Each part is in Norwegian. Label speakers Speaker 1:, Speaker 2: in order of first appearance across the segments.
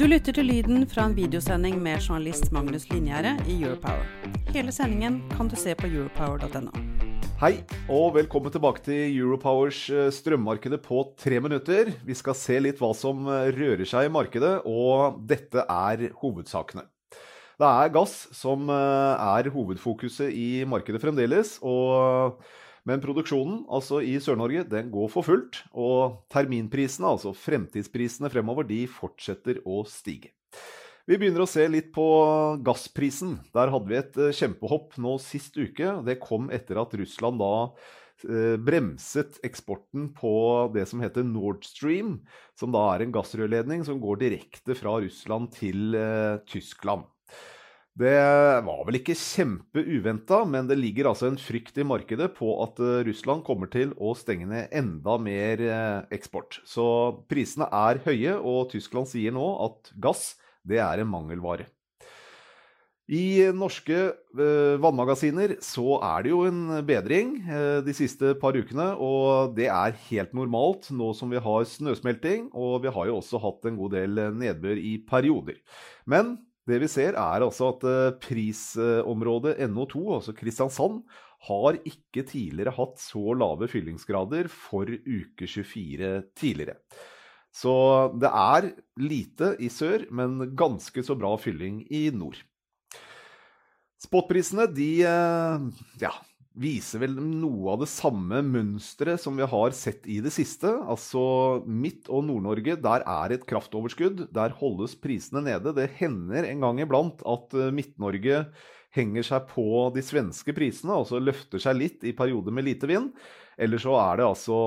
Speaker 1: Du lytter til lyden fra en videosending med journalist Magnus Linjære i Europower. Hele sendingen kan du se på europower.no.
Speaker 2: Hei, og velkommen tilbake til Europowers eh, strømmarkedet på tre minutter. Vi skal se litt hva som eh, rører seg i markedet, og dette er hovedsakene. Det er gass som eh, er hovedfokuset i markedet fremdeles. og men produksjonen altså i Sør-Norge den går for fullt, og terminprisene, altså fremtidsprisene fremover, de fortsetter å stige. Vi begynner å se litt på gassprisen. Der hadde vi et eh, kjempehopp nå sist uke. Det kom etter at Russland da eh, bremset eksporten på det som heter Nord Stream, som da er en gassrørledning som går direkte fra Russland til eh, Tyskland. Det var vel ikke kjempeuventa, men det ligger altså en frykt i markedet på at eh, Russland kommer til å stenge ned enda mer eh, eksport. Så prisene er høye, og Tyskland sier nå at gass det er en mangelvare. I norske eh, vannmagasiner så er det jo en bedring de siste par ukene, og det er helt normalt nå som vi har snøsmelting, og vi har jo også hatt en god del nedbør i perioder. Men det vi ser, er altså at eh, prisområdet NO2, altså Kristiansand, har ikke tidligere hatt så lave fyllingsgrader for uke 24 tidligere. Så det er lite i sør, men ganske så bra fylling i nord. Spotprisene de eh, ja, viser vel noe av det samme mønsteret som vi har sett i det siste. Altså Midt- og Nord-Norge, der er et kraftoverskudd. Der holdes prisene nede. Det hender en gang iblant at eh, Midt-Norge henger seg på de svenske prisene, altså løfter seg litt i perioder med lite vind. Eller så er det altså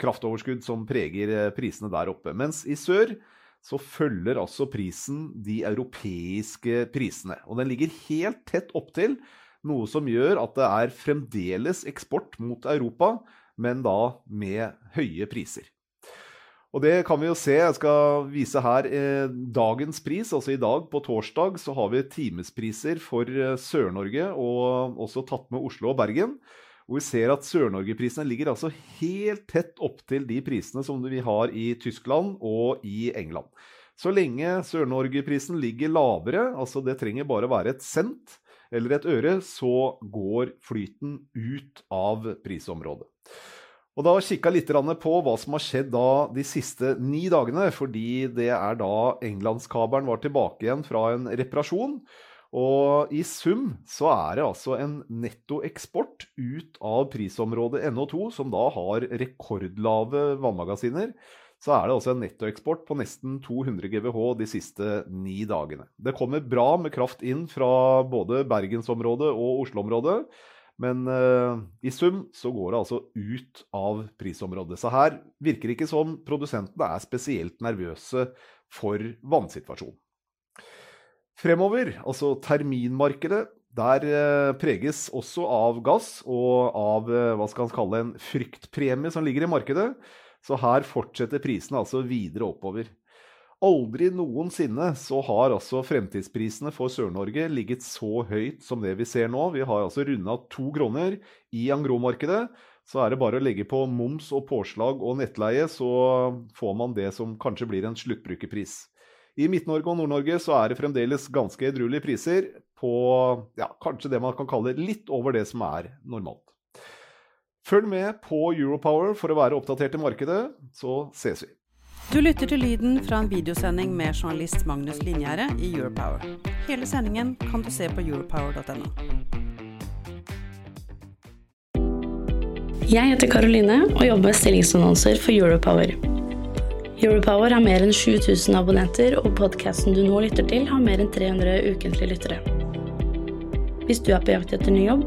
Speaker 2: kraftoverskudd som preger eh, prisene der oppe. Mens i sør så følger altså prisen de europeiske prisene. Og den ligger helt tett opptil noe som gjør at det er fremdeles eksport mot Europa, men da med høye priser. Og det kan vi jo se. Jeg skal vise her eh, dagens pris. Altså i dag, på torsdag, så har vi timespriser for eh, Sør-Norge, og også tatt med Oslo og Bergen. Og vi ser at Sør-Norge-prisene ligger altså helt tett opptil de prisene som vi har i Tyskland og i England. Så lenge Sør-Norge-prisen ligger lavere, altså det trenger bare være et cent eller et øre, så går flyten ut av prisområdet. Og da kikka litt på hva som har skjedd de siste ni dagene, fordi det er da englandskabelen var tilbake igjen fra en reparasjon. Og i sum så er det altså en nettoeksport ut av prisområdet NO2, som da har rekordlave vannmagasiner, så er det altså en nettoeksport på nesten 200 GWh de siste ni dagene. Det kommer bra med kraft inn fra både bergensområdet og Oslo-området. Men uh, i sum så går det altså ut av prisområdet. Så her virker det ikke som produsentene er spesielt nervøse for vannsituasjonen. Fremover, altså terminmarkedet, der uh, preges også av gass og av uh, hva skal man kalle en fryktpremie som ligger i markedet. Så her fortsetter prisene altså videre oppover. Aldri noensinne så har altså fremtidsprisene for Sør-Norge ligget så høyt som det vi ser nå. Vi har altså runda to kroner i Angro-markedet. Så er det bare å legge på moms og påslag og nettleie, så får man det som kanskje blir en sluttbrukerpris. I Midt-Norge og Nord-Norge så er det fremdeles ganske edruelige priser på ja, kanskje det man kan kalle litt over det som er normalt. Følg med på Europower for å være oppdatert i markedet, så ses vi.
Speaker 1: Du lytter til lyden fra en videosending med journalist Magnus Linjære i Europower. Hele sendingen kan du se på europower.no.
Speaker 3: Jeg heter Karoline og jobber med stillingsannonser for Europower. Europower har mer enn 7000 abonnenter, og podkasten du nå lytter til, har mer enn 300 ukentlige lyttere. Hvis du er på jakt etter ny jobb,